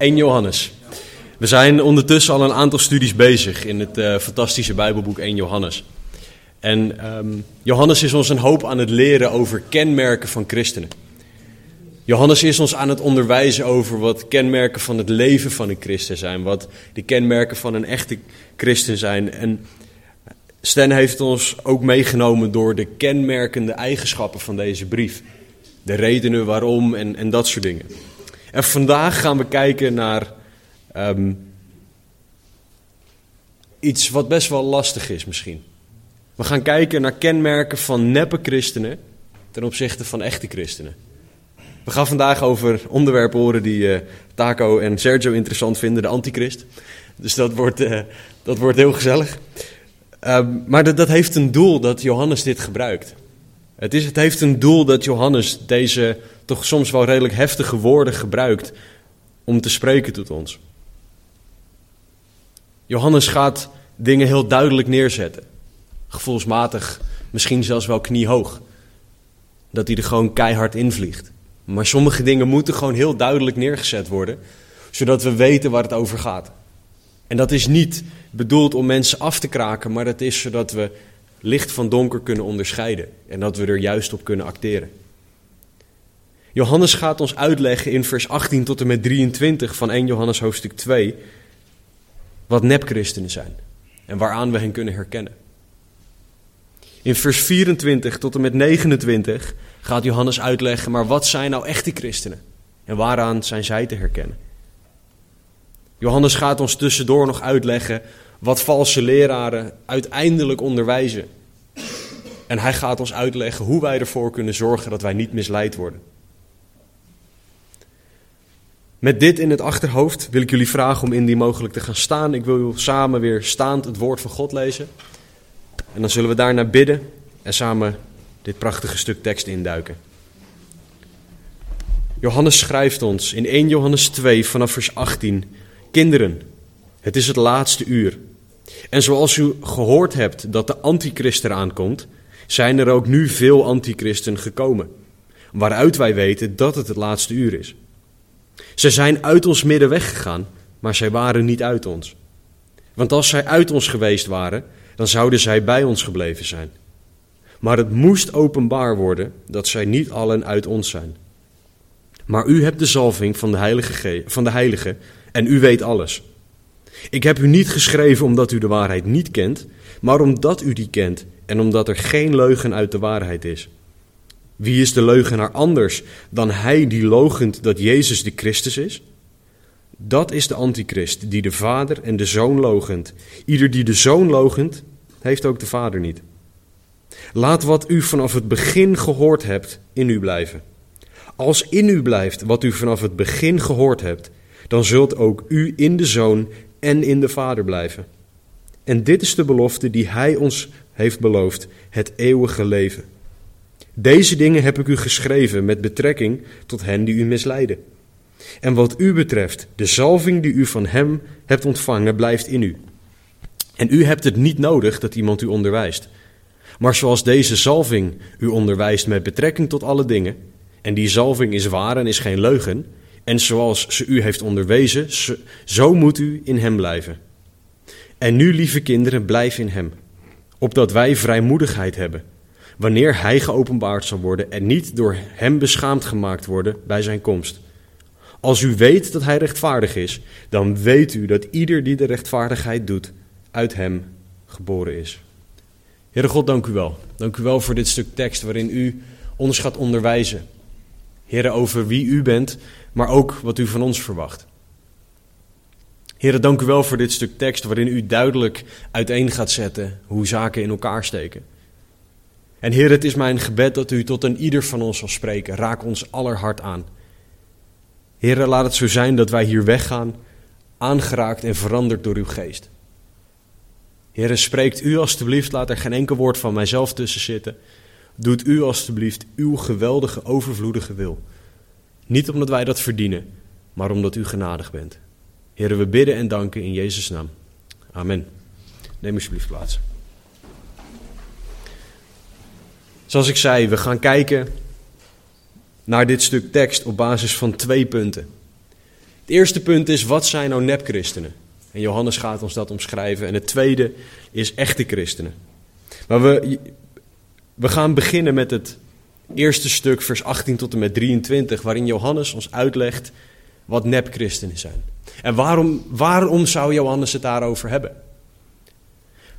1 Johannes. We zijn ondertussen al een aantal studies bezig in het uh, fantastische Bijbelboek 1 Johannes. En um, Johannes is ons een hoop aan het leren over kenmerken van christenen. Johannes is ons aan het onderwijzen over wat kenmerken van het leven van een christen zijn, wat de kenmerken van een echte christen zijn. En Stan heeft ons ook meegenomen door de kenmerkende eigenschappen van deze brief. De redenen waarom en, en dat soort dingen. En vandaag gaan we kijken naar um, iets wat best wel lastig is misschien. We gaan kijken naar kenmerken van neppe christenen ten opzichte van echte christenen. We gaan vandaag over onderwerpen horen die uh, Taco en Sergio interessant vinden, de antichrist. Dus dat wordt, uh, dat wordt heel gezellig. Um, maar dat, dat heeft een doel dat Johannes dit gebruikt. Het, is, het heeft een doel dat Johannes deze toch soms wel redelijk heftige woorden gebruikt om te spreken tot ons. Johannes gaat dingen heel duidelijk neerzetten. Gevoelsmatig, misschien zelfs wel kniehoog. Dat hij er gewoon keihard invliegt. Maar sommige dingen moeten gewoon heel duidelijk neergezet worden, zodat we weten waar het over gaat. En dat is niet bedoeld om mensen af te kraken, maar dat is zodat we licht van donker kunnen onderscheiden en dat we er juist op kunnen acteren. Johannes gaat ons uitleggen in vers 18 tot en met 23 van 1 Johannes hoofdstuk 2 wat nepchristenen zijn en waaraan we hen kunnen herkennen. In vers 24 tot en met 29 gaat Johannes uitleggen, maar wat zijn nou echte christenen en waaraan zijn zij te herkennen? Johannes gaat ons tussendoor nog uitleggen wat valse leraren uiteindelijk onderwijzen. En hij gaat ons uitleggen hoe wij ervoor kunnen zorgen dat wij niet misleid worden. Met dit in het achterhoofd wil ik jullie vragen om indien mogelijk te gaan staan. Ik wil samen weer staand het woord van God lezen. En dan zullen we daarna bidden en samen dit prachtige stuk tekst induiken. Johannes schrijft ons in 1 Johannes 2 vanaf vers 18: Kinderen, het is het laatste uur. En zoals u gehoord hebt dat de antichrist eraan komt, zijn er ook nu veel antichristen gekomen, waaruit wij weten dat het het laatste uur is. Ze zijn uit ons midden weggegaan, maar zij waren niet uit ons. Want als zij uit ons geweest waren, dan zouden zij bij ons gebleven zijn. Maar het moest openbaar worden dat zij niet allen uit ons zijn. Maar u hebt de zalving van de heilige, van de heilige en u weet alles. Ik heb u niet geschreven omdat u de waarheid niet kent, maar omdat u die kent en omdat er geen leugen uit de waarheid is. Wie is de leugenaar anders dan hij die logent dat Jezus de Christus is? Dat is de antichrist, die de vader en de zoon logent. Ieder die de zoon logent, heeft ook de vader niet. Laat wat u vanaf het begin gehoord hebt in u blijven. Als in u blijft wat u vanaf het begin gehoord hebt, dan zult ook u in de zoon en in de vader blijven. En dit is de belofte die hij ons heeft beloofd, het eeuwige leven. Deze dingen heb ik u geschreven met betrekking tot hen die u misleiden. En wat u betreft, de zalving die u van hem hebt ontvangen, blijft in u. En u hebt het niet nodig dat iemand u onderwijst. Maar zoals deze zalving u onderwijst met betrekking tot alle dingen, en die zalving is waar en is geen leugen, en zoals ze u heeft onderwezen, zo moet u in hem blijven. En nu, lieve kinderen, blijf in hem, opdat wij vrijmoedigheid hebben wanneer hij geopenbaard zal worden en niet door hem beschaamd gemaakt worden bij zijn komst. Als u weet dat hij rechtvaardig is, dan weet u dat ieder die de rechtvaardigheid doet, uit hem geboren is. Heere God, dank u wel. Dank u wel voor dit stuk tekst waarin u ons gaat onderwijzen. Heere, over wie u bent, maar ook wat u van ons verwacht. Heere, dank u wel voor dit stuk tekst waarin u duidelijk uiteen gaat zetten hoe zaken in elkaar steken. En Heer, het is mijn gebed dat u tot een ieder van ons zal spreken. Raak ons allerhart aan. Heer, laat het zo zijn dat wij hier weggaan, aangeraakt en veranderd door uw geest. Heer, spreekt u alstublieft, laat er geen enkel woord van mijzelf tussen zitten. Doet u alstublieft uw geweldige, overvloedige wil. Niet omdat wij dat verdienen, maar omdat u genadig bent. Heer, we bidden en danken in Jezus' naam. Amen. Neem alsjeblieft plaats. Zoals ik zei, we gaan kijken naar dit stuk tekst op basis van twee punten. Het eerste punt is, wat zijn nou nepchristenen? En Johannes gaat ons dat omschrijven. En het tweede is echte christenen. Maar we, we gaan beginnen met het eerste stuk, vers 18 tot en met 23, waarin Johannes ons uitlegt wat nepchristenen zijn. En waarom, waarom zou Johannes het daarover hebben?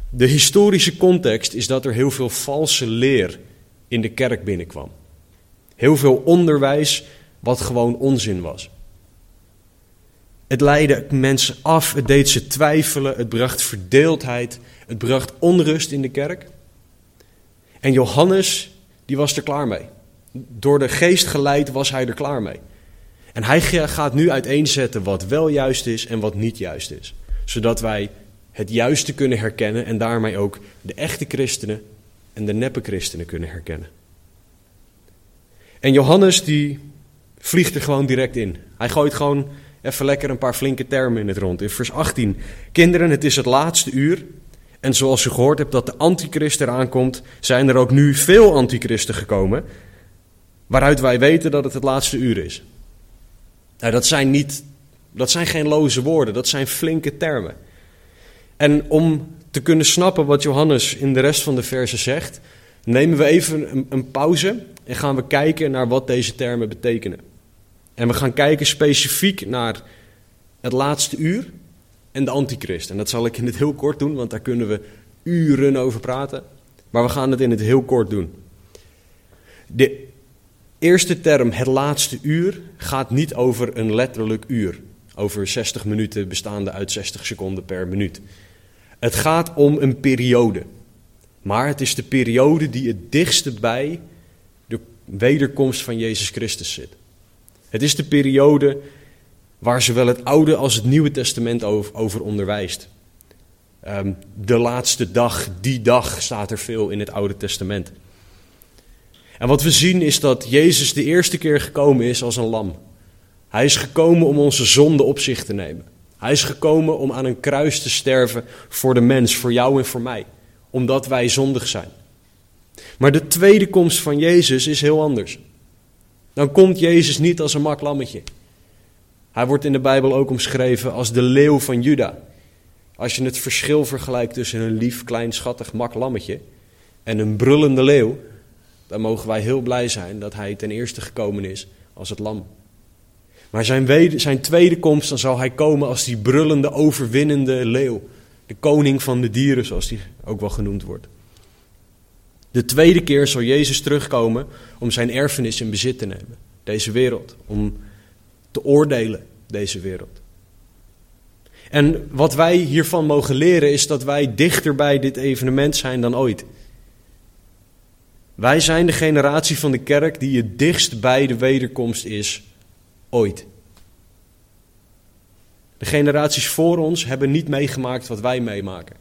De historische context is dat er heel veel valse leer in de kerk binnenkwam. Heel veel onderwijs wat gewoon onzin was. Het leidde mensen af, het deed ze twijfelen, het bracht verdeeldheid, het bracht onrust in de kerk. En Johannes, die was er klaar mee. Door de geest geleid was hij er klaar mee. En hij gaat nu uiteenzetten wat wel juist is en wat niet juist is. Zodat wij het juiste kunnen herkennen en daarmee ook de echte christenen en de neppe christenen kunnen herkennen. En Johannes die vliegt er gewoon direct in. Hij gooit gewoon even lekker een paar flinke termen in het rond. In vers 18. Kinderen, het is het laatste uur. En zoals u gehoord hebt dat de antichrist eraan komt, zijn er ook nu veel antichristen gekomen. Waaruit wij weten dat het het laatste uur is. Nou, dat zijn, niet, dat zijn geen loze woorden, dat zijn flinke termen. En om te kunnen snappen wat Johannes in de rest van de versen zegt, nemen we even een, een pauze en gaan we kijken naar wat deze termen betekenen. En we gaan kijken specifiek naar het laatste uur en de antichrist. En dat zal ik in het heel kort doen, want daar kunnen we uren over praten. Maar we gaan het in het heel kort doen. De eerste term, het laatste uur, gaat niet over een letterlijk uur. Over 60 minuten bestaande uit 60 seconden per minuut. Het gaat om een periode. Maar het is de periode die het dichtst bij de wederkomst van Jezus Christus zit. Het is de periode waar zowel het Oude als het Nieuwe Testament over onderwijst. Ehm, de laatste dag, die dag, staat er veel in het Oude Testament. En wat we zien is dat Jezus de eerste keer gekomen is als een lam. Hij is gekomen om onze zonde op zich te nemen. Hij is gekomen om aan een kruis te sterven voor de mens, voor jou en voor mij, omdat wij zondig zijn. Maar de tweede komst van Jezus is heel anders. Dan komt Jezus niet als een mak lammetje. Hij wordt in de Bijbel ook omschreven als de leeuw van Juda. Als je het verschil vergelijkt tussen een lief, klein, schattig mak lammetje en een brullende leeuw, dan mogen wij heel blij zijn dat hij ten eerste gekomen is als het lam. Maar zijn, zijn tweede komst, dan zal hij komen als die brullende, overwinnende leeuw. De koning van de dieren, zoals hij ook wel genoemd wordt. De tweede keer zal Jezus terugkomen om zijn erfenis in bezit te nemen. Deze wereld. Om te oordelen, deze wereld. En wat wij hiervan mogen leren is dat wij dichter bij dit evenement zijn dan ooit. Wij zijn de generatie van de kerk die het dichtst bij de wederkomst is ooit. De generaties voor ons hebben niet meegemaakt wat wij meemaken.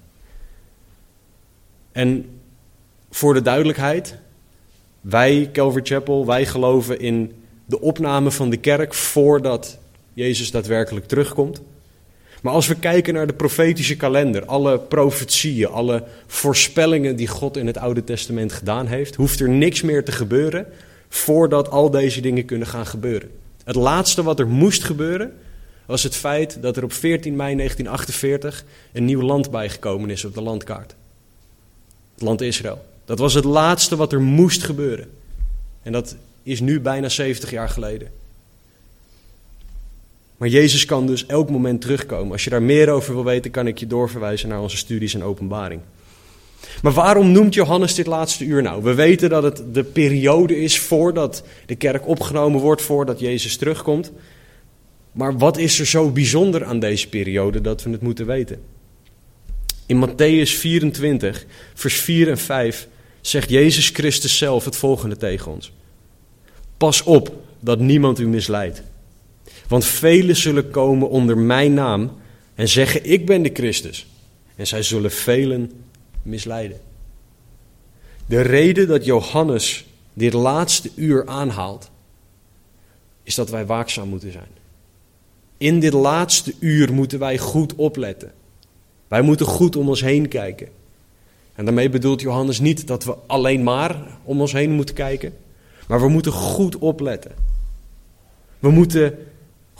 En voor de duidelijkheid, wij, Calvary Chapel, wij geloven in de opname van de kerk voordat Jezus daadwerkelijk terugkomt. Maar als we kijken naar de profetische kalender, alle profetieën, alle voorspellingen die God in het Oude Testament gedaan heeft, hoeft er niks meer te gebeuren voordat al deze dingen kunnen gaan gebeuren. Het laatste wat er moest gebeuren was het feit dat er op 14 mei 1948 een nieuw land bijgekomen is op de landkaart. Het land Israël. Dat was het laatste wat er moest gebeuren. En dat is nu bijna 70 jaar geleden. Maar Jezus kan dus elk moment terugkomen. Als je daar meer over wil weten, kan ik je doorverwijzen naar onze studies en openbaring. Maar waarom noemt Johannes dit laatste uur nou? We weten dat het de periode is voordat de kerk opgenomen wordt, voordat Jezus terugkomt. Maar wat is er zo bijzonder aan deze periode dat we het moeten weten? In Matthäus 24, vers 4 en 5 zegt Jezus Christus zelf het volgende tegen ons. Pas op dat niemand u misleidt. Want velen zullen komen onder mijn naam en zeggen: Ik ben de Christus. En zij zullen velen misleiden. De reden dat Johannes dit laatste uur aanhaalt, is dat wij waakzaam moeten zijn. In dit laatste uur moeten wij goed opletten. Wij moeten goed om ons heen kijken. En daarmee bedoelt Johannes niet dat we alleen maar om ons heen moeten kijken, maar we moeten goed opletten. We moeten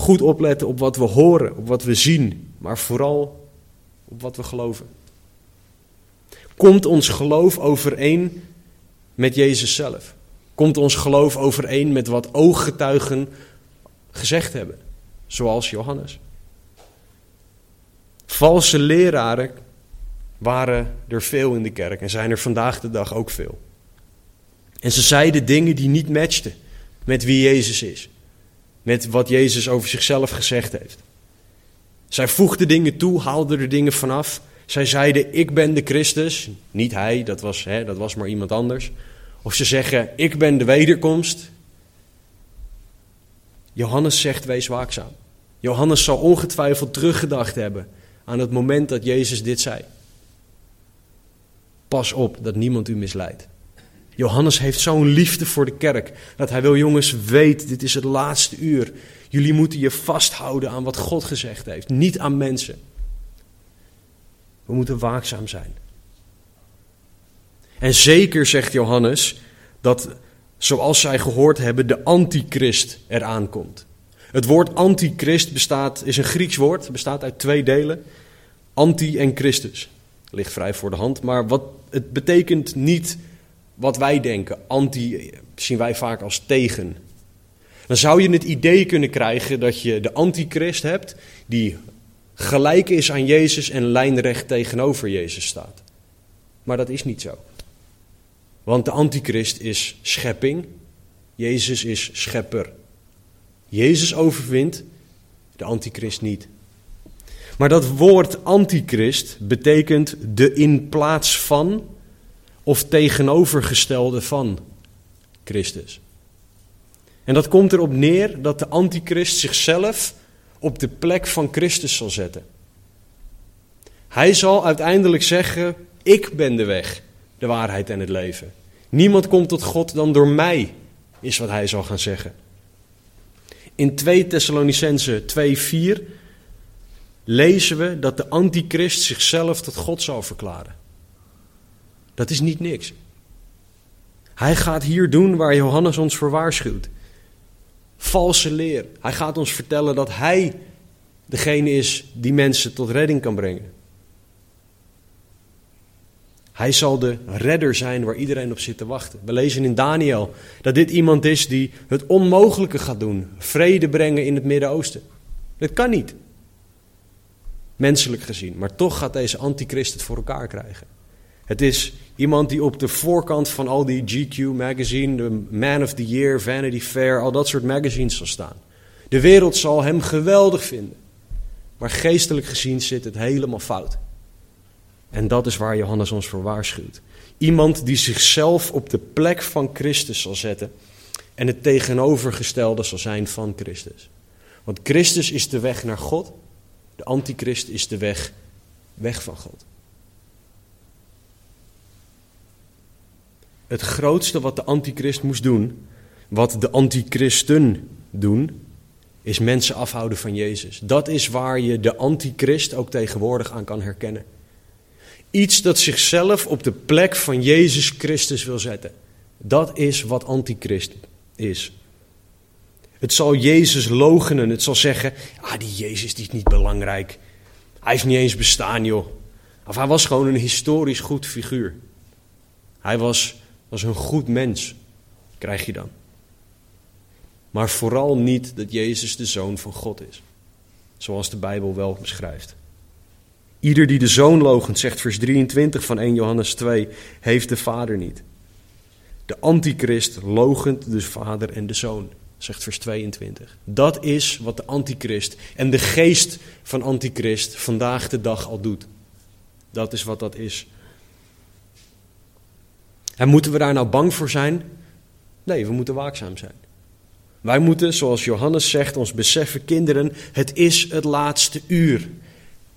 Goed opletten op wat we horen, op wat we zien, maar vooral op wat we geloven. Komt ons geloof overeen met Jezus zelf? Komt ons geloof overeen met wat ooggetuigen gezegd hebben, zoals Johannes? Valse leraren waren er veel in de kerk en zijn er vandaag de dag ook veel. En ze zeiden dingen die niet matchten met wie Jezus is, met wat Jezus over zichzelf gezegd heeft. Zij voegden dingen toe, haalden er dingen vanaf. Zij zeiden: Ik ben de Christus. Niet hij, dat was, hè, dat was maar iemand anders. Of ze zeggen: Ik ben de wederkomst. Johannes zegt: Wees waakzaam. Johannes zal ongetwijfeld teruggedacht hebben aan het moment dat Jezus dit zei. Pas op dat niemand u misleidt. Johannes heeft zo'n liefde voor de kerk dat hij wil, jongens, weet, dit is het laatste uur. Jullie moeten je vasthouden aan wat God gezegd heeft, niet aan mensen. We moeten waakzaam zijn. En zeker zegt Johannes dat, zoals zij gehoord hebben, de antichrist eraan komt. Het woord antichrist bestaat, is een Grieks woord, bestaat uit twee delen. Anti en Christus. Ligt vrij voor de hand, maar wat, het betekent niet wat wij denken. Anti zien wij vaak als tegen. Dan zou je het idee kunnen krijgen dat je de antichrist hebt die gelijk is aan Jezus en lijnrecht tegenover Jezus staat. Maar dat is niet zo. Want de antichrist is schepping, Jezus is schepper. Jezus overwint, de antichrist niet. Maar dat woord antichrist betekent de in plaats van of tegenovergestelde van Christus. En dat komt erop neer dat de antichrist zichzelf op de plek van Christus zal zetten. Hij zal uiteindelijk zeggen: Ik ben de weg, de waarheid en het leven. Niemand komt tot God dan door mij, is wat hij zal gaan zeggen. In 2 Thessalonicense 2:4 lezen we dat de antichrist zichzelf tot God zal verklaren. Dat is niet niks. Hij gaat hier doen waar Johannes ons voor waarschuwt. Valse leer. Hij gaat ons vertellen dat hij degene is die mensen tot redding kan brengen. Hij zal de redder zijn waar iedereen op zit te wachten. We lezen in Daniel dat dit iemand is die het onmogelijke gaat doen: vrede brengen in het Midden-Oosten. Dat kan niet, menselijk gezien, maar toch gaat deze antichrist het voor elkaar krijgen. Het is iemand die op de voorkant van al die GQ magazine, de Man of the Year, Vanity Fair, al dat soort magazines zal staan. De wereld zal hem geweldig vinden. Maar geestelijk gezien zit het helemaal fout. En dat is waar Johannes ons voor waarschuwt. Iemand die zichzelf op de plek van Christus zal zetten en het tegenovergestelde zal zijn van Christus. Want Christus is de weg naar God, de antichrist is de weg weg van God. Het grootste wat de antichrist moest doen, wat de antichristen doen, is mensen afhouden van Jezus. Dat is waar je de antichrist ook tegenwoordig aan kan herkennen. Iets dat zichzelf op de plek van Jezus Christus wil zetten. Dat is wat antichrist is. Het zal Jezus logenen. Het zal zeggen, ah die Jezus die is niet belangrijk. Hij heeft niet eens bestaan joh. Of hij was gewoon een historisch goed figuur. Hij was, was een goed mens, krijg je dan. Maar vooral niet dat Jezus de Zoon van God is. Zoals de Bijbel wel beschrijft. Ieder die de zoon logent, zegt vers 23 van 1 Johannes 2, heeft de vader niet. De antichrist logent de vader en de zoon, zegt vers 22. Dat is wat de antichrist en de geest van antichrist vandaag de dag al doet. Dat is wat dat is. En moeten we daar nou bang voor zijn? Nee, we moeten waakzaam zijn. Wij moeten, zoals Johannes zegt, ons beseffen, kinderen, het is het laatste uur.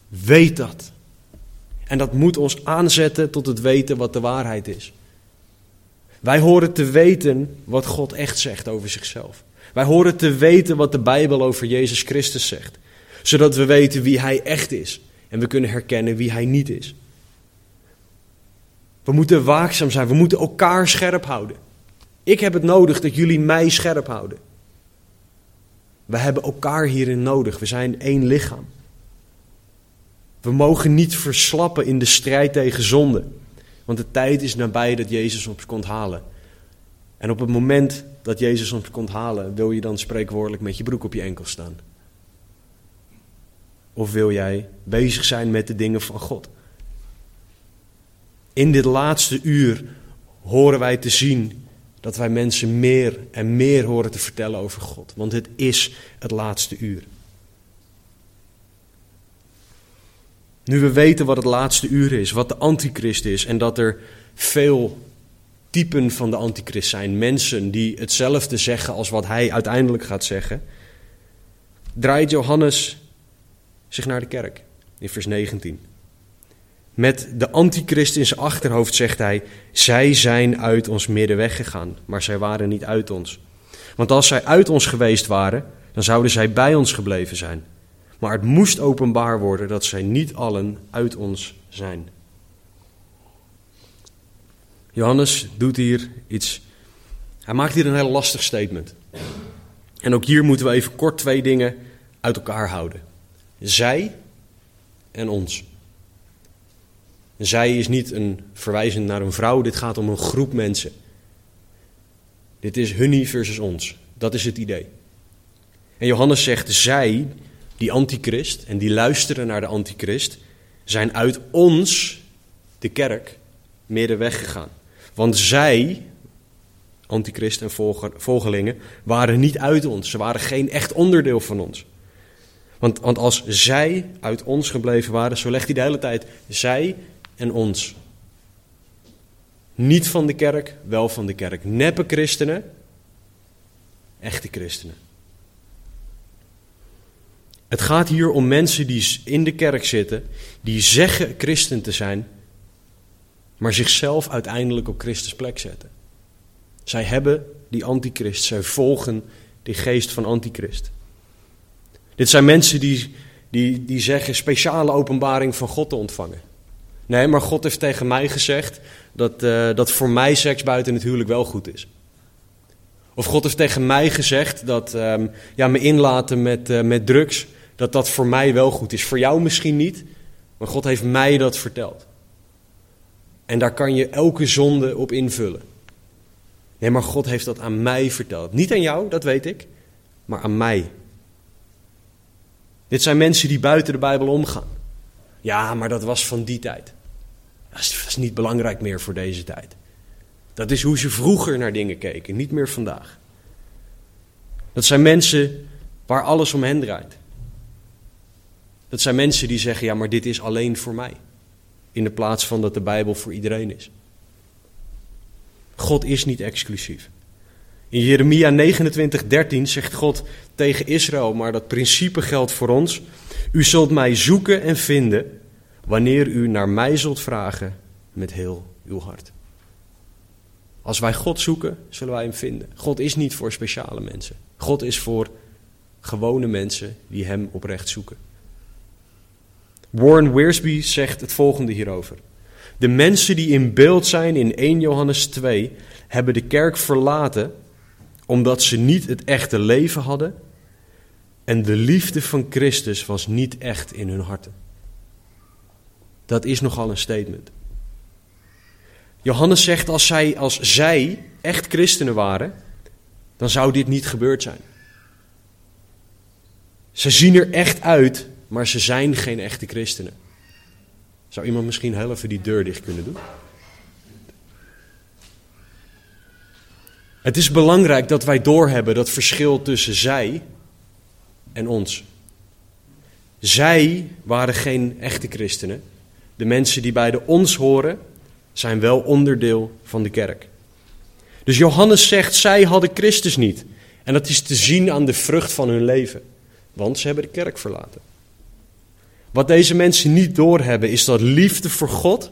Weet dat. En dat moet ons aanzetten tot het weten wat de waarheid is. Wij horen te weten wat God echt zegt over zichzelf. Wij horen te weten wat de Bijbel over Jezus Christus zegt. Zodat we weten wie Hij echt is. En we kunnen herkennen wie Hij niet is. We moeten waakzaam zijn. We moeten elkaar scherp houden. Ik heb het nodig dat jullie mij scherp houden. We hebben elkaar hierin nodig. We zijn één lichaam. We mogen niet verslappen in de strijd tegen zonde. Want de tijd is nabij dat Jezus ons komt halen. En op het moment dat Jezus ons komt halen, wil je dan spreekwoordelijk met je broek op je enkel staan? Of wil jij bezig zijn met de dingen van God? In dit laatste uur horen wij te zien dat wij mensen meer en meer horen te vertellen over God. Want het is het laatste uur. Nu we weten wat het laatste uur is, wat de antichrist is en dat er veel typen van de antichrist zijn, mensen die hetzelfde zeggen als wat hij uiteindelijk gaat zeggen, draait Johannes zich naar de kerk in vers 19. Met de antichrist in zijn achterhoofd zegt hij: Zij zijn uit ons midden weggegaan, maar zij waren niet uit ons. Want als zij uit ons geweest waren, dan zouden zij bij ons gebleven zijn. Maar het moest openbaar worden dat zij niet allen uit ons zijn. Johannes doet hier iets. Hij maakt hier een heel lastig statement. En ook hier moeten we even kort twee dingen uit elkaar houden: zij en ons. Zij is niet een verwijzing naar een vrouw, dit gaat om een groep mensen. Dit is hunnie versus ons. Dat is het idee. En Johannes zegt, zij, die antichrist, en die luisteren naar de antichrist, zijn uit ons, de kerk, midden weggegaan. Want zij, antichrist en volgelingen, waren niet uit ons. Ze waren geen echt onderdeel van ons. Want, want als zij uit ons gebleven waren, zo legt hij de hele tijd zij en ons. Niet van de kerk, wel van de kerk. Neppe christenen, echte christenen. Het gaat hier om mensen die in de kerk zitten, die zeggen christen te zijn, maar zichzelf uiteindelijk op Christus plek zetten. Zij hebben die antichrist, zij volgen die geest van antichrist. Dit zijn mensen die, die, die zeggen speciale openbaring van God te ontvangen. Nee, maar God heeft tegen mij gezegd dat, uh, dat voor mij seks buiten het huwelijk wel goed is. Of God heeft tegen mij gezegd dat um, ja, me inlaten met, uh, met drugs, dat dat voor mij wel goed is. Voor jou misschien niet, maar God heeft mij dat verteld. En daar kan je elke zonde op invullen. Nee, maar God heeft dat aan mij verteld. Niet aan jou, dat weet ik, maar aan mij. Dit zijn mensen die buiten de Bijbel omgaan. Ja, maar dat was van die tijd. Dat is, niet belangrijk meer voor deze tijd. Dat is hoe ze vroeger naar dingen keken, niet meer vandaag. Dat zijn mensen waar alles om hen draait. Dat zijn mensen die zeggen: ja, maar dit is alleen voor mij. In de plaats van dat de Bijbel voor iedereen is. God is niet exclusief. In Jeremia 29, 13 zegt God tegen Israël, maar dat principe geldt voor ons. U zult mij zoeken en vinden wanneer u naar mij zult vragen met heel uw hart. Als wij God zoeken, zullen wij hem vinden. God is niet voor speciale mensen. God is voor gewone mensen die hem oprecht zoeken. Warren Wiersbe zegt het volgende hierover. De mensen die in beeld zijn in 1 Johannes 2 hebben de kerk verlaten omdat ze niet het echte leven hadden en de liefde van Christus was niet echt in hun harten. Dat is nogal een statement. Johannes zegt als zij, als zij echt christenen waren, dan zou dit niet gebeurd zijn. Ze zien er echt uit, maar ze zijn geen echte christenen. Zou iemand misschien heel even die deur dicht kunnen doen? Het is belangrijk dat wij doorhebben dat verschil tussen zij en ons. Zij waren geen echte christenen. De mensen die bij de ons horen, zijn wel onderdeel van de kerk. Dus Johannes zegt, zij hadden Christus niet. En dat is te zien aan de vrucht van hun leven. Want ze hebben de kerk verlaten. Wat deze mensen niet doorhebben is dat liefde voor God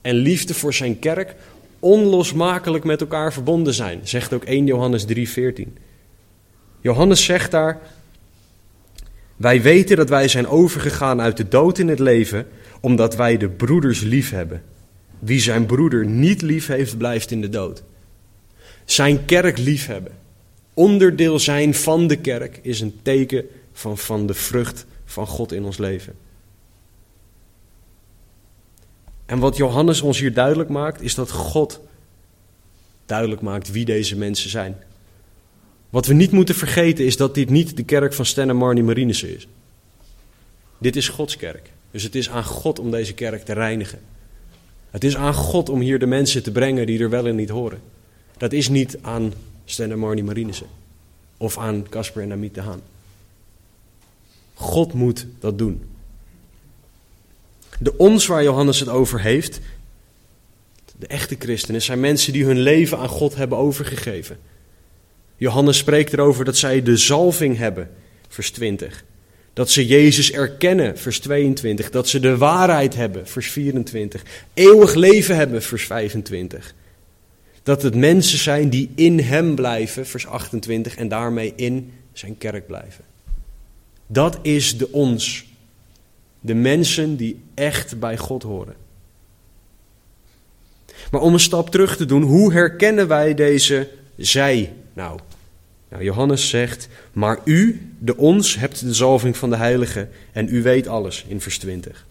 en liefde voor zijn kerk onlosmakelijk met elkaar verbonden zijn, zegt ook 1 Johannes 3:14. Johannes zegt daar: Wij weten dat wij zijn overgegaan uit de dood in het leven, omdat wij de broeders lief hebben. Wie zijn broeder niet lief heeft, blijft in de dood. Zijn kerk liefhebben Onderdeel zijn van de kerk is een teken van, van de vrucht van God in ons leven. En wat Johannes ons hier duidelijk maakt, is dat God duidelijk maakt wie deze mensen zijn. Wat we niet moeten vergeten is dat dit niet de kerk van Sten en Marnie Marinissen is. Dit is Gods kerk. Dus het is aan God om deze kerk te reinigen. Het is aan God om hier de mensen te brengen die er wel en niet horen. Dat is niet aan Sten en Marnie Marinissen. Of aan Casper en Amit de Haan. God moet dat doen. De ons waar Johannes het over heeft, de echte christenen, zijn mensen die hun leven aan God hebben overgegeven. Johannes spreekt erover dat zij de zalving hebben, vers 20. Dat ze Jezus erkennen, vers 22. Dat ze de waarheid hebben, vers 24. Eeuwig leven hebben, vers 25. Dat het mensen zijn die in Hem blijven, vers 28. En daarmee in zijn kerk blijven. Dat is de ons. De mensen die echt bij God horen. Maar om een stap terug te doen, hoe herkennen wij deze zij nou? Nou, Johannes zegt, maar u, de ons, hebt de zalving van de heilige en u weet alles in vers 20.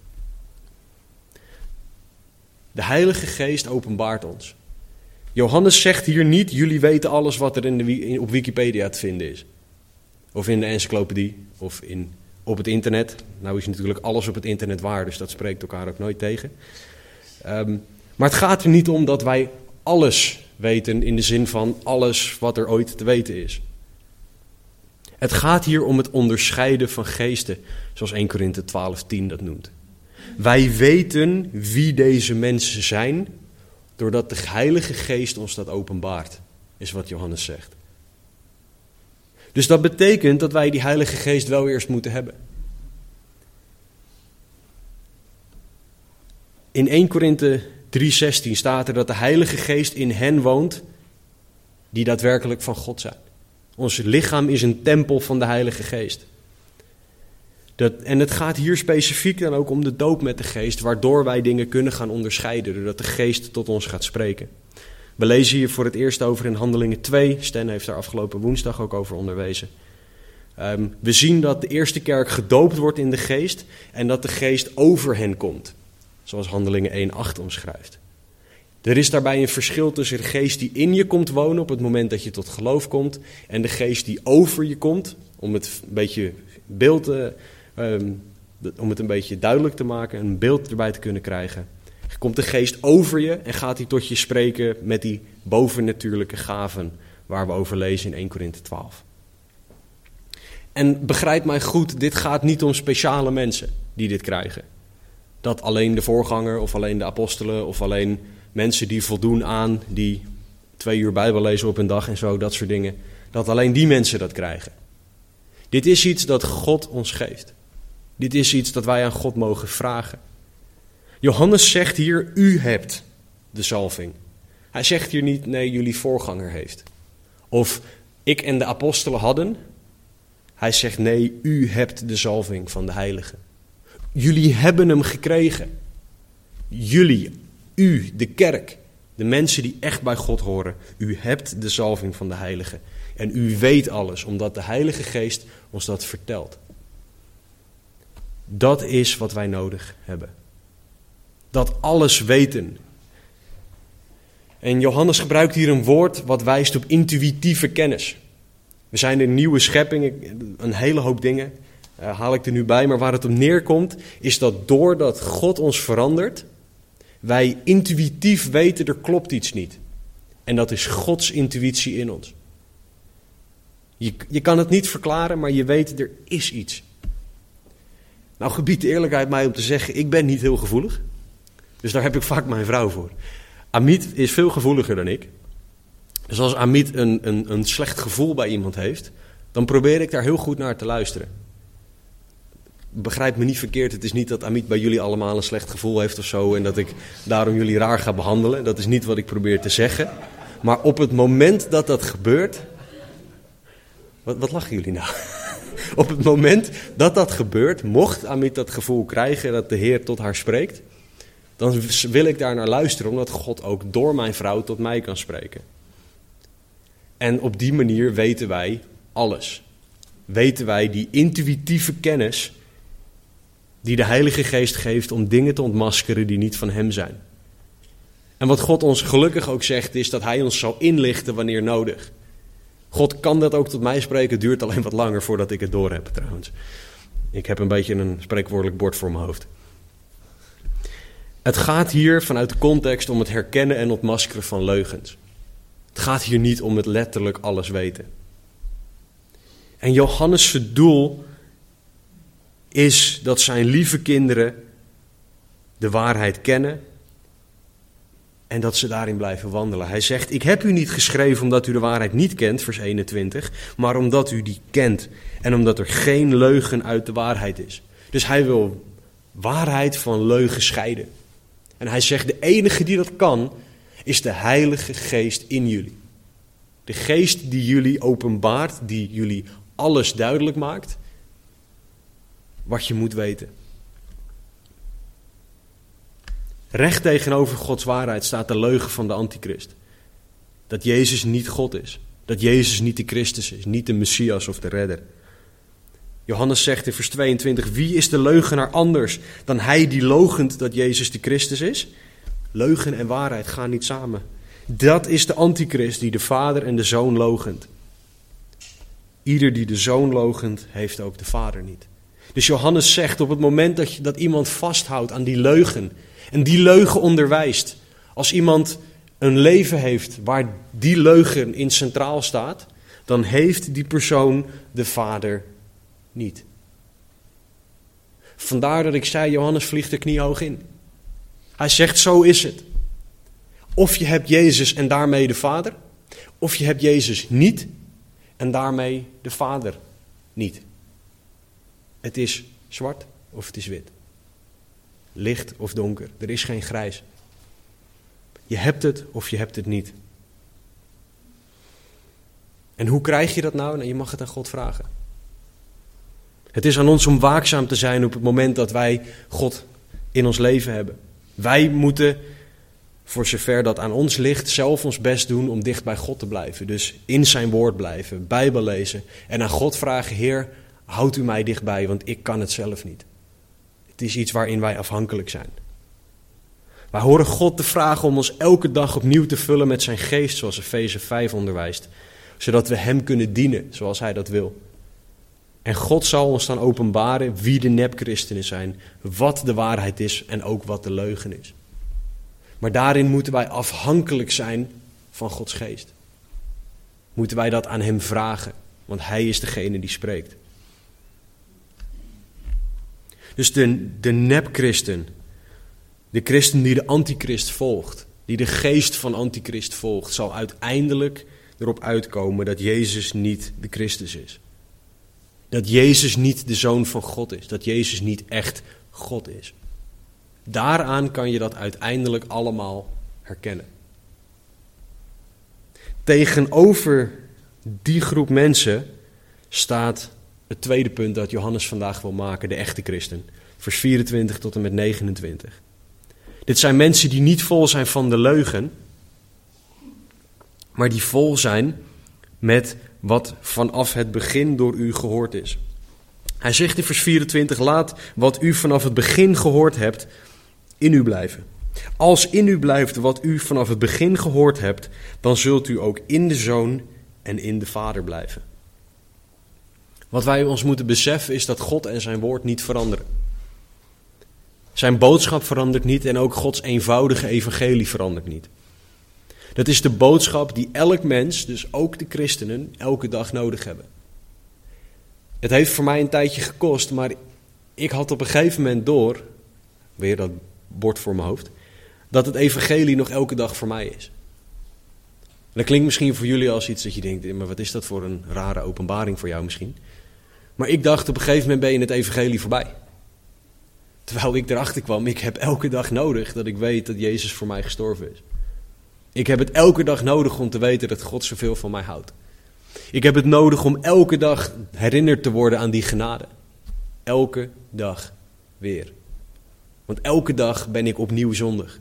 De Heilige Geest openbaart ons. Johannes zegt hier niet, jullie weten alles wat er in de, op Wikipedia te vinden is. Of in de encyclopedie, of in, op het internet. Nou is natuurlijk alles op het internet waar, dus dat spreekt elkaar ook nooit tegen. Ehm, maar het gaat er niet om dat wij alles weten in de zin van alles wat er ooit te weten is. Het gaat hier om het onderscheiden van geesten, zoals 1 Korinthe 12:10 dat noemt. Wij weten wie deze mensen zijn, doordat de Heilige Geest ons dat openbaart, is wat Johannes zegt. Dus dat betekent dat wij die Heilige Geest wel eerst moeten hebben. In 1 Korinthe 3:16 staat er dat de Heilige Geest in hen woont die daadwerkelijk van God zijn. Ons lichaam is een tempel van de Heilige Geest. Dat, en het gaat hier specifiek dan ook om de doop met de geest, waardoor wij dingen kunnen gaan onderscheiden, doordat de geest tot ons gaat spreken. We lezen hier voor het eerst over in Handelingen 2. Sten heeft daar afgelopen woensdag ook over onderwezen. Ehm, we zien dat de eerste kerk gedoopt wordt in de geest en dat de geest over hen komt, zoals Handelingen 1.8 omschrijft. Er is daarbij een verschil tussen de geest die in je komt wonen op het moment dat je tot geloof komt en de geest die over je komt, om het een beetje beeld, uh, om het een beetje duidelijk te maken, een beeld erbij te kunnen krijgen. Komt de geest over je en gaat hij tot je spreken met die bovennatuurlijke gaven waar we over lezen in 1 Korinthe 12. En begrijp mij goed, dit gaat niet om speciale mensen die dit krijgen. Dat alleen de voorganger of alleen de apostelen of alleen mensen die voldoen aan die twee uur Bijbel lezen op een dag en zo, dat soort dingen. Dat alleen die mensen dat krijgen. Dit is iets dat God ons geeft. Dit is iets dat wij aan God mogen vragen. Johannes zegt hier, u hebt de zalving. Hij zegt hier niet, nee, jullie voorganger heeft. Of ik en de apostelen hadden. Hij zegt, nee, u hebt de zalving van de heilige. Jullie hebben hem gekregen. Jullie, u, de kerk, de mensen die echt bij God horen, u hebt de zalving van de Heilige. En u weet alles, omdat de Heilige Geest ons dat vertelt. Dat is wat wij nodig hebben. Dat alles weten. En Johannes gebruikt hier een woord wat wijst op intuïtieve kennis. We zijn een nieuwe schepping, een hele hoop dingen uh, haal ik er nu bij. Maar waar het op neerkomt, is dat doordat God ons verandert, wij intuïtief weten er klopt iets niet. En dat is Gods intuïtie in ons. Je, je kan het niet verklaren, maar je weet er is iets. Nou gebiedt de eerlijkheid mij om te zeggen, ik ben niet heel gevoelig. Dus daar heb ik vaak mijn vrouw voor. Amit is veel gevoeliger dan ik. Dus als Amit een, een, een slecht gevoel bij iemand heeft, dan probeer ik daar heel goed naar te luisteren begrijp me niet verkeerd. Het is niet dat Amit bij jullie allemaal een slecht gevoel heeft of zo. En dat ik daarom jullie raar ga behandelen. Dat is niet wat ik probeer te zeggen. Maar op het moment dat dat gebeurt. Wat, wat lachen jullie nou? op het moment dat dat gebeurt, mocht Amit dat gevoel krijgen dat de Heer tot haar spreekt. Dan wil ik daar naar luisteren, omdat God ook door mijn vrouw tot mij kan spreken. En op die manier weten wij alles. Weten wij die intuïtieve kennis die de Heilige Geest geeft om dingen te ontmaskeren die niet van Hem zijn. En wat God ons gelukkig ook zegt, is dat Hij ons zal inlichten wanneer nodig. God kan dat ook tot mij spreken, het duurt alleen wat langer voordat ik het door heb trouwens. Ik heb een beetje een spreekwoordelijk bord voor mijn hoofd. Het gaat hier vanuit de context om het herkennen en ontmaskeren van leugens. Het gaat hier niet om het letterlijk alles weten. En Johannes' doel is dat zijn lieve kinderen de waarheid kennen en dat ze daarin blijven wandelen. Hij zegt: Ik heb u niet geschreven omdat u de waarheid niet kent, vers 21, maar omdat u die kent en omdat er geen leugen uit de waarheid is. Dus hij wil waarheid van leugen scheiden. En hij zegt: De enige die dat kan, is de Heilige Geest in jullie. De Geest die jullie openbaart, die jullie alles duidelijk maakt, wat je moet weten. Recht tegenover Gods waarheid staat de leugen van de antichrist. Dat Jezus niet God is. Dat Jezus niet de Christus is, niet de Messias of de Redder. Johannes zegt in vers 22: Wie is de leugenaar anders dan hij die logent dat Jezus de Christus is? Leugen en waarheid gaan niet samen. Dat is de antichrist die de Vader en de Zoon logent. Ieder die de Zoon logent, heeft ook de Vader niet. Dus Johannes zegt op het moment dat, je, dat iemand vasthoudt aan die leugen en die leugen onderwijst, als iemand een leven heeft waar die leugen in centraal staat, dan heeft die persoon de Vader niet. Vandaar dat ik zei, Johannes vliegt er kniehoog in. Hij zegt, zo is het. Of je hebt Jezus en daarmee de Vader, of je hebt Jezus niet en daarmee de Vader niet. Het is zwart of het is wit. Licht of donker. Er is geen grijs. Je hebt het of je hebt het niet. En hoe krijg je dat nou? nou? Je mag het aan God vragen. Het is aan ons om waakzaam te zijn op het moment dat wij God in ons leven hebben. Wij moeten, voor zover dat aan ons ligt, zelf ons best doen om dicht bij God te blijven. Dus in zijn woord blijven, Bijbel lezen en aan God vragen: Heer, houd u mij dichtbij, want ik kan het zelf niet. Het is iets waarin wij afhankelijk zijn. Wij horen God te vragen om ons elke dag opnieuw te vullen met zijn geest, zoals Efeze 5 onderwijst, zodat we Hem kunnen dienen zoals Hij dat wil. En God zal ons dan openbaren wie de nepchristenen zijn, wat de waarheid is en ook wat de leugen is. Maar daarin moeten wij afhankelijk zijn van Gods geest. Moeten wij dat aan Hem vragen, want Hij is degene die spreekt. Dus de, de nepchristen, de christen die de antichrist volgt, die de geest van antichrist volgt, zal uiteindelijk erop uitkomen dat Jezus niet de Christus is. Dat Jezus niet de zoon van God is. Dat Jezus niet echt God is. Daaraan kan je dat uiteindelijk allemaal herkennen. Tegenover die groep mensen staat het tweede punt dat Johannes vandaag wil maken, de echte christen. Vers 24 tot en met 29. Dit zijn mensen die niet vol zijn van de leugen, maar die vol zijn met wat vanaf het begin door u gehoord is. Hij zegt in vers 24: Laat wat u vanaf het begin gehoord hebt in u blijven. Als in u blijft wat u vanaf het begin gehoord hebt, dan zult u ook in de zoon en in de vader blijven. Wat wij ons moeten beseffen is dat God en zijn woord niet veranderen. Zijn boodschap verandert niet en ook Gods eenvoudige evangelie verandert niet. Dat is de boodschap die elk mens, dus ook de christenen, elke dag nodig hebben. Het heeft voor mij een tijdje gekost, maar ik had op een gegeven moment door, weer dat bord voor mijn hoofd, dat het evangelie nog elke dag voor mij is. dat klinkt misschien voor jullie als iets dat je denkt, maar wat is dat voor een rare openbaring voor jou misschien? Maar ik dacht op een gegeven moment ben je het evangelie voorbij. Terwijl ik erachter kwam, ik heb elke dag nodig dat ik weet dat Jezus voor mij gestorven is. Ik heb het elke dag nodig om te weten dat God zoveel van mij houdt. Ik heb het nodig om elke dag herinnerd te worden aan die genade. Elke dag weer. Want elke dag ben ik opnieuw zondig.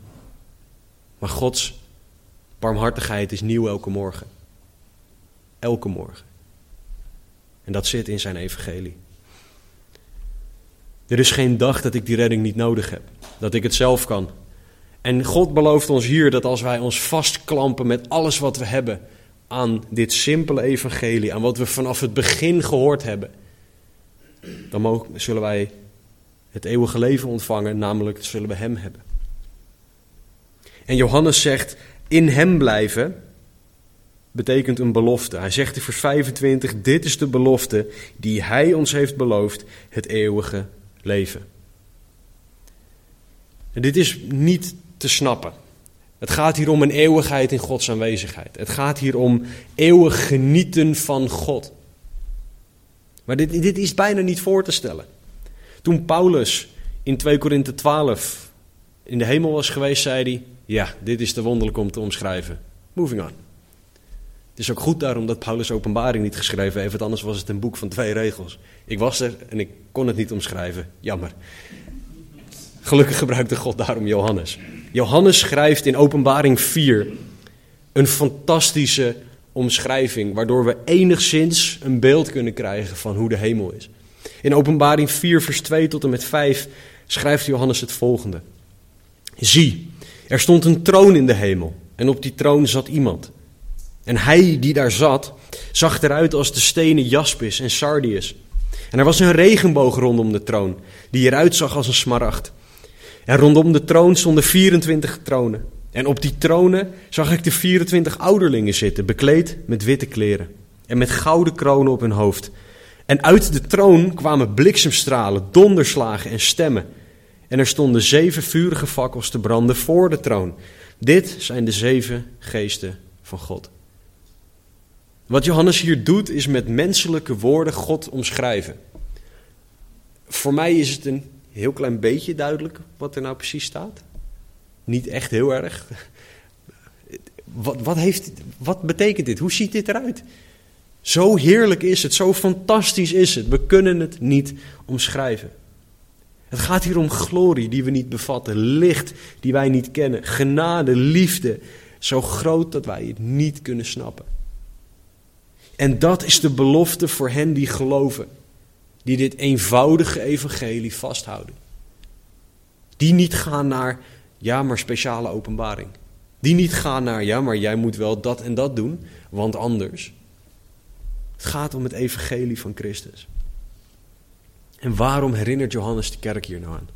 Maar Gods barmhartigheid is nieuw elke morgen. Elke morgen. En dat zit in zijn evangelie. Er is geen dag dat ik die redding niet nodig heb. Dat ik het zelf kan. En God belooft ons hier dat als wij ons vastklampen met alles wat we hebben aan dit simpele evangelie, aan wat we vanaf het begin gehoord hebben, dan mogen, zullen wij het eeuwige leven ontvangen, namelijk zullen we Hem hebben. En Johannes zegt, in Hem blijven betekent een belofte. Hij zegt in vers 25, dit is de belofte die Hij ons heeft beloofd, het eeuwige leven. En dit is niet te snappen. Het gaat hier om een eeuwigheid in Gods aanwezigheid. Het gaat hier om eeuwig genieten van God. Maar dit, dit is bijna niet voor te stellen. Toen Paulus in 2 Korinthe 12 in de hemel was geweest, zei hij: Ja, dit is te wonderlijk om te omschrijven. Moving on. Is ook goed daarom dat Paulus openbaring niet geschreven heeft, want anders was het een boek van twee regels. Ik was er en ik kon het niet omschrijven. Jammer. Gelukkig gebruikte God daarom Johannes. Johannes schrijft in Openbaring 4 een fantastische omschrijving, waardoor we enigszins een beeld kunnen krijgen van hoe de hemel is. In Openbaring 4, vers 2 tot en met 5 schrijft Johannes het volgende. Zie, er stond een troon in de hemel en op die troon zat iemand. En hij die daar zat, zag eruit als de stenen jaspis en sardius. En er was een regenboog rondom de troon, die eruit zag als een smaragd. En rondom de troon stonden 24 tronen. En op die tronen zag ik de 24 ouderlingen zitten, bekleed met witte kleren en met gouden kronen op hun hoofd. En uit de troon kwamen bliksemstralen, donderslagen en stemmen. En er stonden zeven vurige fakkels te branden voor de troon. Dit zijn de zeven geesten van God. Wat Johannes hier doet, is met menselijke woorden God omschrijven. Voor mij is het een heel klein beetje duidelijk wat er nou precies staat. Niet echt heel erg. Wat, wat, heeft, wat betekent dit? Hoe ziet dit eruit? Zo heerlijk is het, zo fantastisch is het. We kunnen het niet omschrijven. Het gaat hier om glorie die we niet bevatten, licht die wij niet kennen, genade, liefde, zo groot dat wij het niet kunnen snappen. En dat is de belofte voor hen die geloven die dit eenvoudige evangelie vasthouden. Die niet gaan naar, ja, maar speciale openbaring. Die niet gaan naar, ja, maar jij moet wel dat en dat doen, want anders. Het gaat om het evangelie van Christus. En waarom herinnert Johannes de kerk hier nou aan?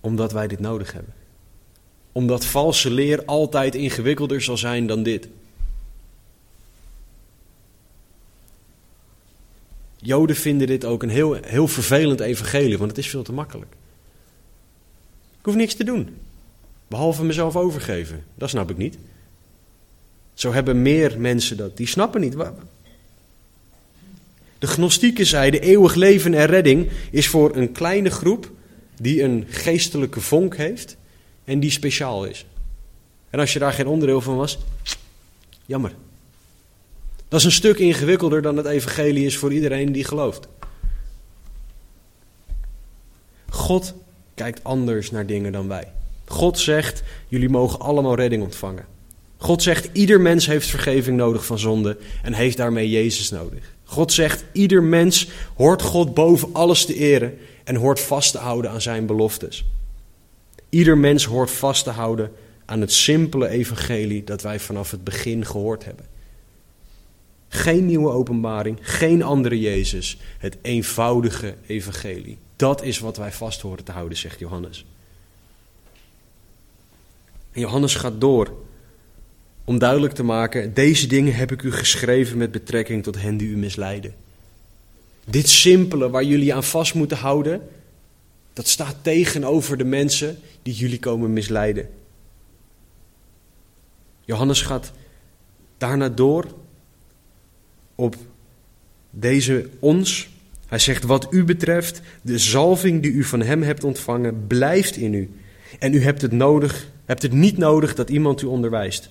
Omdat wij dit nodig hebben. Omdat valse leer altijd ingewikkelder zal zijn dan dit. Joden vinden dit ook een heel, heel vervelend evangelie, want het is veel te makkelijk. Ik hoef niks te doen, behalve mezelf overgeven. Dat snap ik niet. Zo hebben meer mensen dat. Die snappen niet. De gnostieken zeiden: eeuwig leven en redding is voor een kleine groep die een geestelijke vonk heeft en die speciaal is. En als je daar geen onderdeel van was, jammer. Dat is een stuk ingewikkelder dan het evangelie is voor iedereen die gelooft. God kijkt anders naar dingen dan wij. God zegt, jullie mogen allemaal redding ontvangen. God zegt, ieder mens heeft vergeving nodig van zonde en heeft daarmee Jezus nodig. God zegt, ieder mens hoort God boven alles te eren en hoort vast te houden aan zijn beloftes. Ieder mens hoort vast te houden aan het simpele evangelie dat wij vanaf het begin gehoord hebben. Geen nieuwe openbaring, geen andere Jezus. Het eenvoudige evangelie. Dat is wat wij vast horen te houden, zegt Johannes. En Johannes gaat door om duidelijk te maken: deze dingen heb ik u geschreven met betrekking tot hen die u misleiden. Dit simpele waar jullie aan vast moeten houden, dat staat tegenover de mensen die jullie komen misleiden. Johannes gaat daarna door op deze ons. Hij zegt, wat u betreft, de zalving die u van hem hebt ontvangen, blijft in u. En u hebt het, nodig, hebt het niet nodig dat iemand u onderwijst.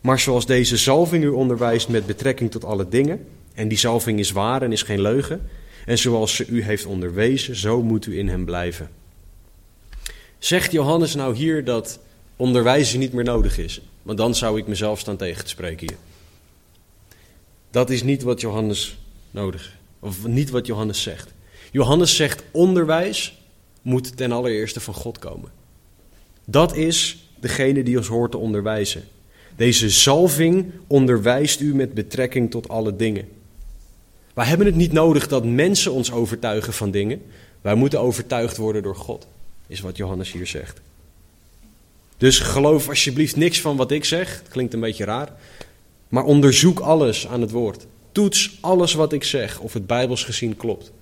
Maar zoals deze zalving u onderwijst met betrekking tot alle dingen, en die zalving is waar en is geen leugen, en zoals ze u heeft onderwezen, zo moet u in hem blijven. Zegt Johannes nou hier dat onderwijzen niet meer nodig is? Want dan zou ik mezelf staan tegen te spreken hier. Dat is niet wat Johannes nodig, of niet wat Johannes zegt. Johannes zegt onderwijs moet ten allereerste van God komen. Dat is degene die ons hoort te onderwijzen. Deze zalving onderwijst u met betrekking tot alle dingen. Wij hebben het niet nodig dat mensen ons overtuigen van dingen. Wij moeten overtuigd worden door God, is wat Johannes hier zegt. Dus geloof alsjeblieft niks van wat ik zeg. Het klinkt een beetje raar. Maar onderzoek alles aan het woord. Toets alles wat ik zeg of het bijbels gezien klopt.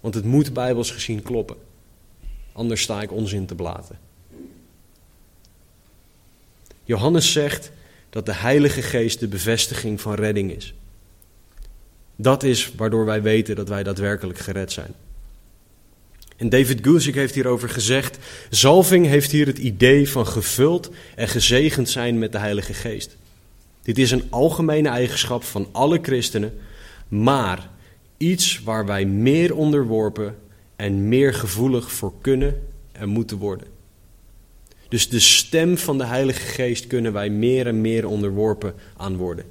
Want het moet bijbels gezien kloppen. Anders sta ik onzin te blaten. Johannes zegt dat de Heilige Geest de bevestiging van redding is. Dat is waardoor wij weten dat wij daadwerkelijk gered zijn. En David Guzik heeft hierover gezegd: Zalving heeft hier het idee van gevuld en gezegend zijn met de Heilige Geest. Dit is een algemene eigenschap van alle christenen, maar iets waar wij meer onderworpen en meer gevoelig voor kunnen en moeten worden. Dus de stem van de Heilige Geest kunnen wij meer en meer onderworpen aan worden.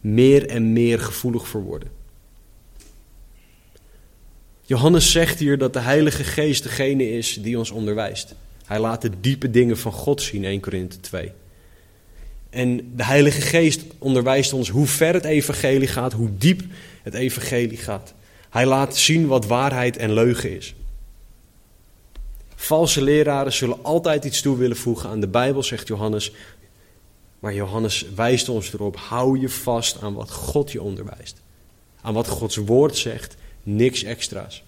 Meer en meer gevoelig voor worden. Johannes zegt hier dat de Heilige Geest degene is die ons onderwijst. Hij laat de diepe dingen van God zien, 1 Korinthe 2. En de Heilige Geest onderwijst ons hoe ver het evangelie gaat, hoe diep het evangelie gaat. Hij laat zien wat waarheid en leugen is. Valse leraren zullen altijd iets toe willen voegen aan de Bijbel, zegt Johannes. Maar Johannes wijst ons erop: hou je vast aan wat God je onderwijst. Aan wat Gods woord zegt, niks extra's.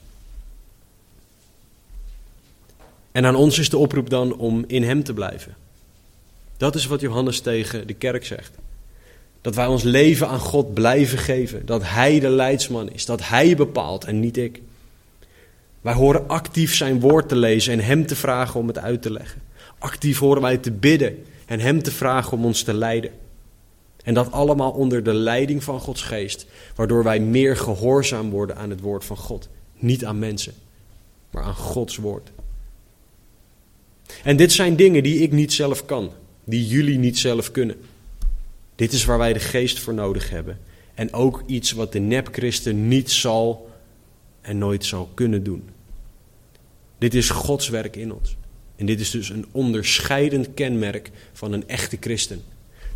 En aan ons is de oproep dan om in Hem te blijven. Dat is wat Johannes tegen de kerk zegt. Dat wij ons leven aan God blijven geven. Dat Hij de leidsman is. Dat Hij bepaalt en niet ik. Wij horen actief zijn woord te lezen en Hem te vragen om het uit te leggen. Actief horen wij te bidden en Hem te vragen om ons te leiden. En dat allemaal onder de leiding van Gods geest, waardoor wij meer gehoorzaam worden aan het woord van God. Niet aan mensen, maar aan Gods woord. En dit zijn dingen die ik niet zelf kan, die jullie niet zelf kunnen. Dit is waar wij de geest voor nodig hebben. En ook iets wat de nepchristen niet zal en nooit zal kunnen doen. Dit is Gods werk in ons. En dit is dus een onderscheidend kenmerk van een echte christen.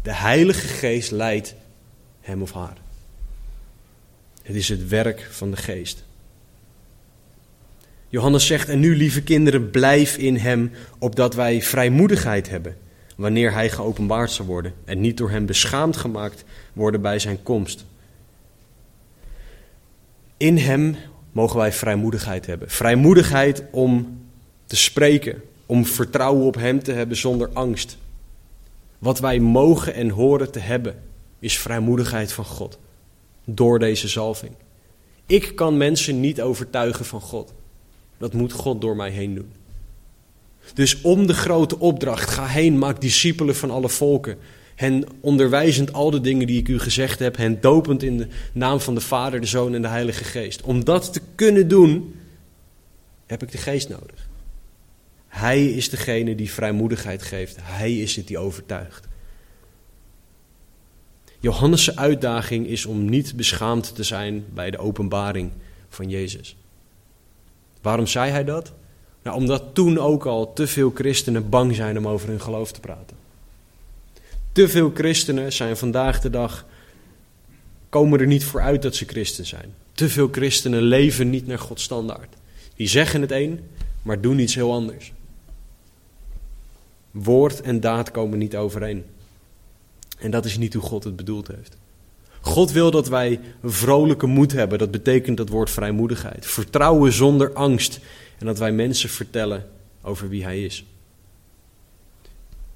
De Heilige Geest leidt hem of haar. Het is het werk van de Geest. Johannes zegt: En nu, lieve kinderen, blijf in hem, opdat wij vrijmoedigheid hebben, wanneer hij geopenbaard zal worden, en niet door hem beschaamd gemaakt worden bij zijn komst. In hem mogen wij vrijmoedigheid hebben. Vrijmoedigheid om te spreken, om vertrouwen op hem te hebben zonder angst. Wat wij mogen en horen te hebben, is vrijmoedigheid van God. Door deze zalving. Ik kan mensen niet overtuigen van God. Dat moet God door mij heen doen. Dus om de grote opdracht, ga heen, maak discipelen van alle volken. Hen onderwijzend al de dingen die ik u gezegd heb, hen dopend in de naam van de Vader, de Zoon en de Heilige Geest. Om dat te kunnen doen, heb ik de Geest nodig. Hij is degene die vrijmoedigheid geeft. Hij is het die overtuigt. Johannes' uitdaging is om niet beschaamd te zijn bij de openbaring van Jezus. Waarom zei hij dat? Nou, omdat toen ook al te veel christenen bang zijn om over hun geloof te praten. Te veel christenen zijn vandaag de dag komen er niet voor uit dat ze christen zijn. Te veel christenen leven niet naar Gods standaard. Die zeggen het een, maar doen iets heel anders. Woord en daad komen niet overeen. En dat is niet hoe God het bedoeld heeft. God wil dat wij vrolijke moed hebben. Dat betekent dat woord vrijmoedigheid. Vertrouwen zonder angst. En dat wij mensen vertellen over wie Hij is.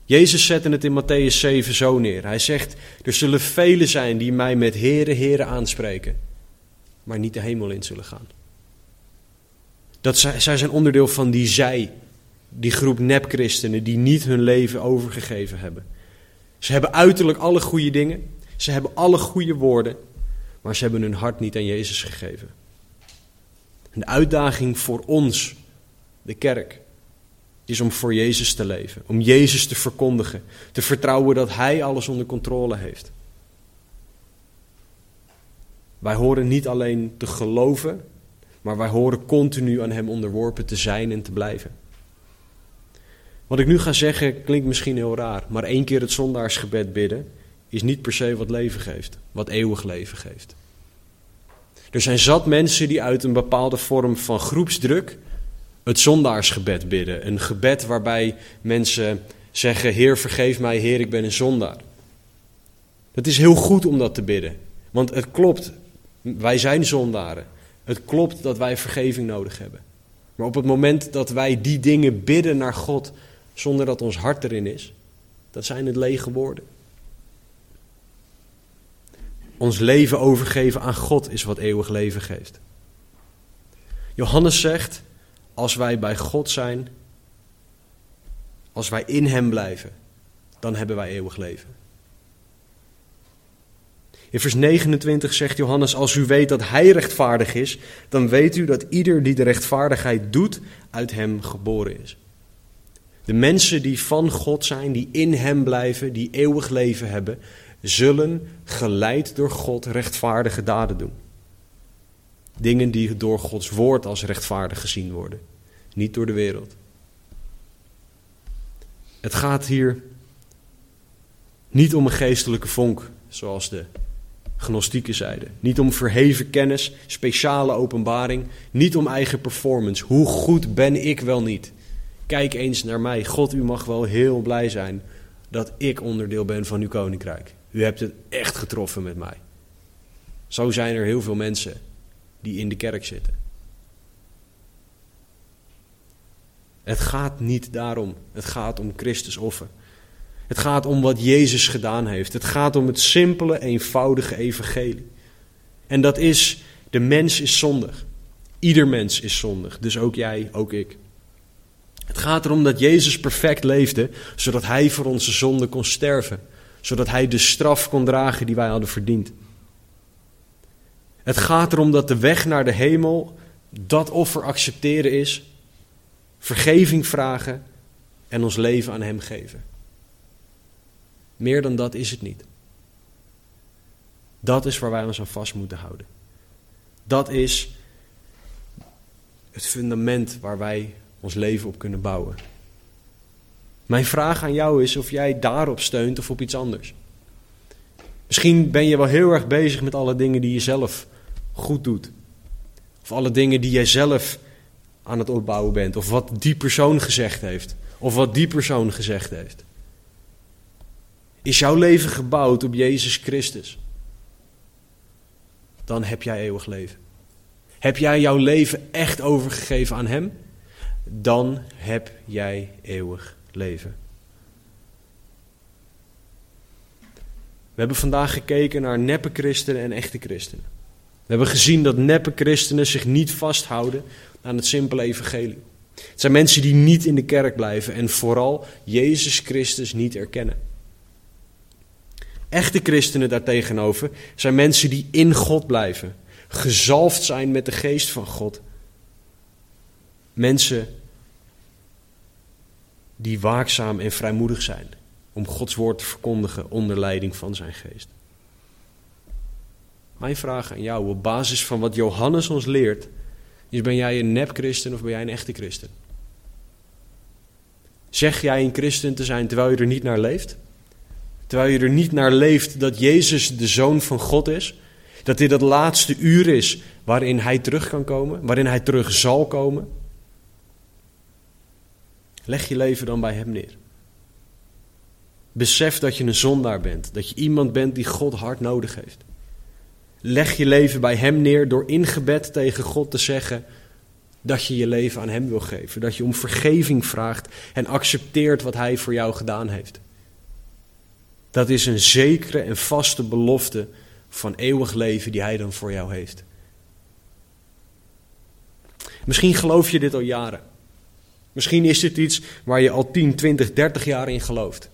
Jezus zette het in Matthäus 7 zo neer. Hij zegt: Er zullen velen zijn die mij met Here, Here aanspreken, maar niet de hemel in zullen gaan. Dat zij, zij zijn onderdeel van die zij, die groep nepchristenen die niet hun leven overgegeven hebben. Ze hebben uiterlijk alle goede dingen, ze hebben alle goede woorden, maar ze hebben hun hart niet aan Jezus gegeven. Een uitdaging voor ons, de kerk, is om voor Jezus te leven, om Jezus te verkondigen, te vertrouwen dat Hij alles onder controle heeft. Wij horen niet alleen te geloven, maar wij horen continu aan Hem onderworpen te zijn en te blijven. Wat ik nu ga zeggen klinkt misschien heel raar, maar één keer het zondaarsgebed bidden is niet per se wat leven geeft, wat eeuwig leven geeft. Er zijn zat mensen die uit een bepaalde vorm van groepsdruk het zondaarsgebed bidden. Een gebed waarbij mensen zeggen: Heer, vergeef mij, Heer, ik ben een zondaar. Het is heel goed om dat te bidden, want het klopt, wij zijn zondaren. Het klopt dat wij vergeving nodig hebben. Maar op het moment dat wij die dingen bidden naar God zonder dat ons hart erin is, dat zijn het lege woorden. Ons leven overgeven aan God is wat eeuwig leven geeft. Johannes zegt: als wij bij God zijn, als wij in Hem blijven, dan hebben wij eeuwig leven. In vers 29 zegt Johannes: Als u weet dat Hij rechtvaardig is, dan weet u dat ieder die de rechtvaardigheid doet, uit Hem geboren is. De mensen die van God zijn, die in Hem blijven, die eeuwig leven hebben, zullen geleid door God rechtvaardige daden doen. Dingen die door Gods woord als rechtvaardig gezien worden, niet door de wereld. Het gaat hier niet om een geestelijke vonk, zoals de gnostieke zeiden. Niet om verheven kennis, speciale openbaring, niet om eigen performance. Hoe goed ben ik wel niet? Kijk eens naar mij. God, u mag wel heel blij zijn dat ik onderdeel ben van uw koninkrijk. U hebt het echt getroffen met mij. Zo zijn er heel veel mensen die in de kerk zitten. Het gaat niet daarom. Het gaat om Christus offer. Het gaat om wat Jezus gedaan heeft. Het gaat om het simpele, eenvoudige evangelie. En dat is, de mens is zondig. Ieder mens is zondig. Dus ook jij, ook ik. Het gaat erom dat Jezus perfect leefde, zodat Hij voor onze zonde kon sterven. Zodat Hij de straf kon dragen die wij hadden verdiend. Het gaat erom dat de weg naar de hemel dat offer accepteren is, vergeving vragen en ons leven aan Hem geven. Meer dan dat is het niet. Dat is waar wij ons aan vast moeten houden. Dat is het fundament waar wij ons leven op kunnen bouwen. Mijn vraag aan jou is of jij daarop steunt of op iets anders. Misschien ben je wel heel erg bezig met alle dingen die je zelf goed doet. Of alle dingen die jij zelf aan het opbouwen bent. Of wat die persoon gezegd heeft. Of wat die persoon gezegd heeft. Is jouw leven gebouwd op Jezus Christus? Dan heb jij eeuwig leven. Heb jij jouw leven echt overgegeven aan Hem? Dan heb jij eeuwig leven. We hebben vandaag gekeken naar neppe christenen en echte christenen. We hebben gezien dat neppe christenen zich niet vasthouden aan het simpele evangelie. Het zijn mensen die niet in de kerk blijven en vooral Jezus Christus niet erkennen. Echte christenen daartegenover zijn mensen die in God blijven, gezalfd zijn met de geest van God. Mensen die waakzaam en vrijmoedig zijn om Gods woord te verkondigen onder leiding van zijn geest. Mijn vraag aan jou, op basis van wat Johannes ons leert, is: ben jij een nep-christen of ben jij een echte christen? Zeg jij een christen te zijn terwijl je er niet naar leeft? Terwijl je er niet naar leeft dat Jezus de Zoon van God is? Dat dit het laatste uur is waarin Hij terug kan komen, waarin Hij terug zal komen? Leg je leven dan bij Hem neer. Besef dat je een zondaar bent, dat je iemand bent die God hard nodig heeft. Leg je leven bij Hem neer door in gebed tegen God te zeggen dat je je leven aan Hem wil geven. Dat je om vergeving vraagt en accepteert wat Hij voor jou gedaan heeft. Dat is een zekere en vaste belofte van eeuwig leven die Hij dan voor jou heeft. Misschien geloof je dit al jaren. Misschien is dit iets waar je al 10, 20, 30 jaar in gelooft.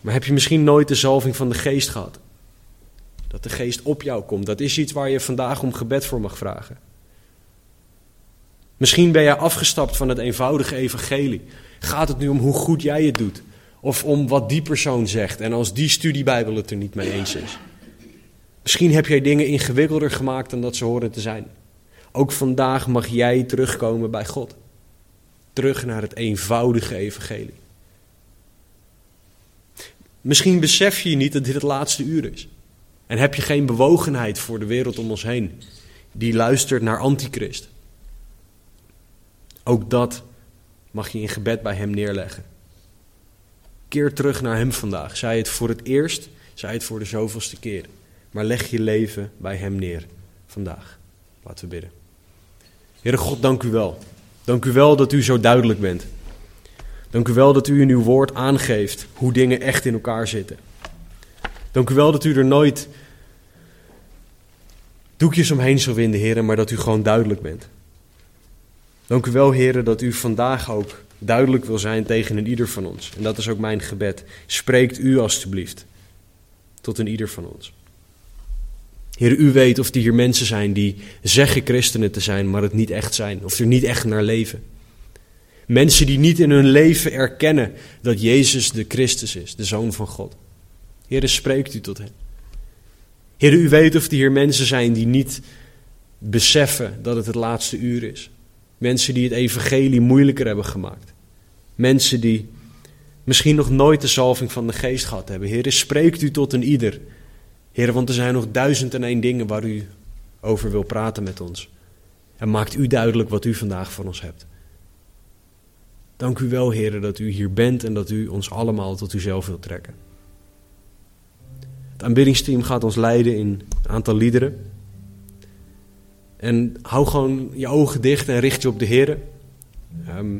Maar heb je misschien nooit de zalving van de geest gehad? Dat de geest op jou komt. Dat is iets waar je vandaag om gebed voor mag vragen. Misschien ben jij afgestapt van het eenvoudige evangelie. Gaat het nu om hoe goed jij het doet? Of om wat die persoon zegt en als die studiebijbel het er niet mee eens is? Misschien heb jij dingen ingewikkelder gemaakt dan dat ze horen te zijn. Ook vandaag mag jij terugkomen bij God. Terug naar het eenvoudige evangelie. Misschien besef je niet dat dit het laatste uur is. En heb je geen bewogenheid voor de wereld om ons heen die luistert naar antichrist. Ook dat mag je in gebed bij hem neerleggen. Keer terug naar hem vandaag. Zij het voor het eerst, zij het voor de zoveelste keer. Maar leg je leven bij hem neer vandaag. Laten we bidden. Heere God, dank u wel. Dank u wel dat u zo duidelijk bent. Dank u wel dat u in uw woord aangeeft hoe dingen echt in elkaar zitten. Dank u wel dat u er nooit doekjes omheen zal winden, heren, maar dat u gewoon duidelijk bent. Dank u wel, heren, dat u vandaag ook duidelijk wil zijn tegen een ieder van ons. En dat is ook mijn gebed. Spreekt u alstublieft tot een ieder van ons. Heer, u weet of er hier mensen zijn die zeggen christenen te zijn, maar het niet echt zijn. Of er niet echt naar leven. Mensen die niet in hun leven erkennen dat Jezus de Christus is, de Zoon van God. Heer, spreekt u tot hen. Heer, u weet of er hier mensen zijn die niet beseffen dat het het laatste uur is. Mensen die het evangelie moeilijker hebben gemaakt. Mensen die misschien nog nooit de zalving van de geest gehad hebben. Heer, spreekt u tot een ieder. Heer, want er zijn nog duizend en één dingen waar u over wil praten met ons. En maakt u duidelijk wat u vandaag van ons hebt. Dank u wel, Heer, dat u hier bent en dat u ons allemaal tot uzelf wilt trekken. Het aanbiddingsteam gaat ons leiden in een aantal liederen. En hou gewoon je ogen dicht en richt je op de Heer. Ehm,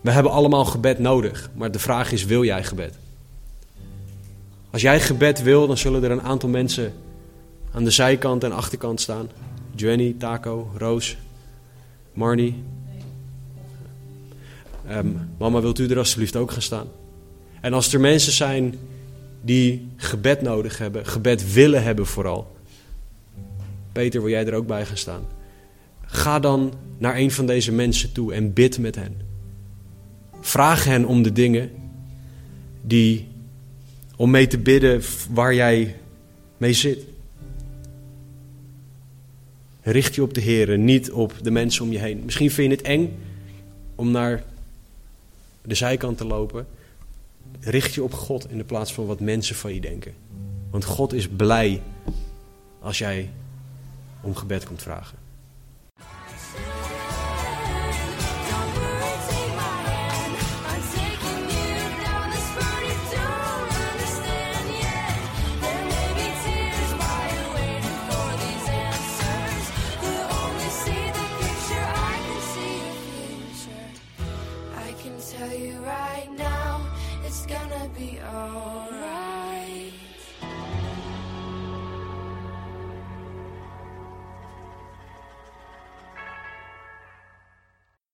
we hebben allemaal gebed nodig, maar de vraag is: wil jij gebed? Als jij gebed wil, dan zullen er een aantal mensen aan de zijkant en achterkant staan. Jenny, Taco, Roos, Marnie. Ehm, mama, wilt u er alsjeblieft ook gaan staan? En als er mensen zijn die gebed nodig hebben, gebed willen hebben vooral. Peter, wil jij er ook bij gaan staan? Ga dan naar een van deze mensen toe en bid met hen. Vraag hen om de dingen die om mee te bidden waar jij mee zit. Richt je op de Heer, niet op de mensen om je heen. Misschien vind je het eng om naar de zijkant te lopen. Richt je op God in de plaats van wat mensen van je denken. Want God is blij als jij om gebed komt vragen.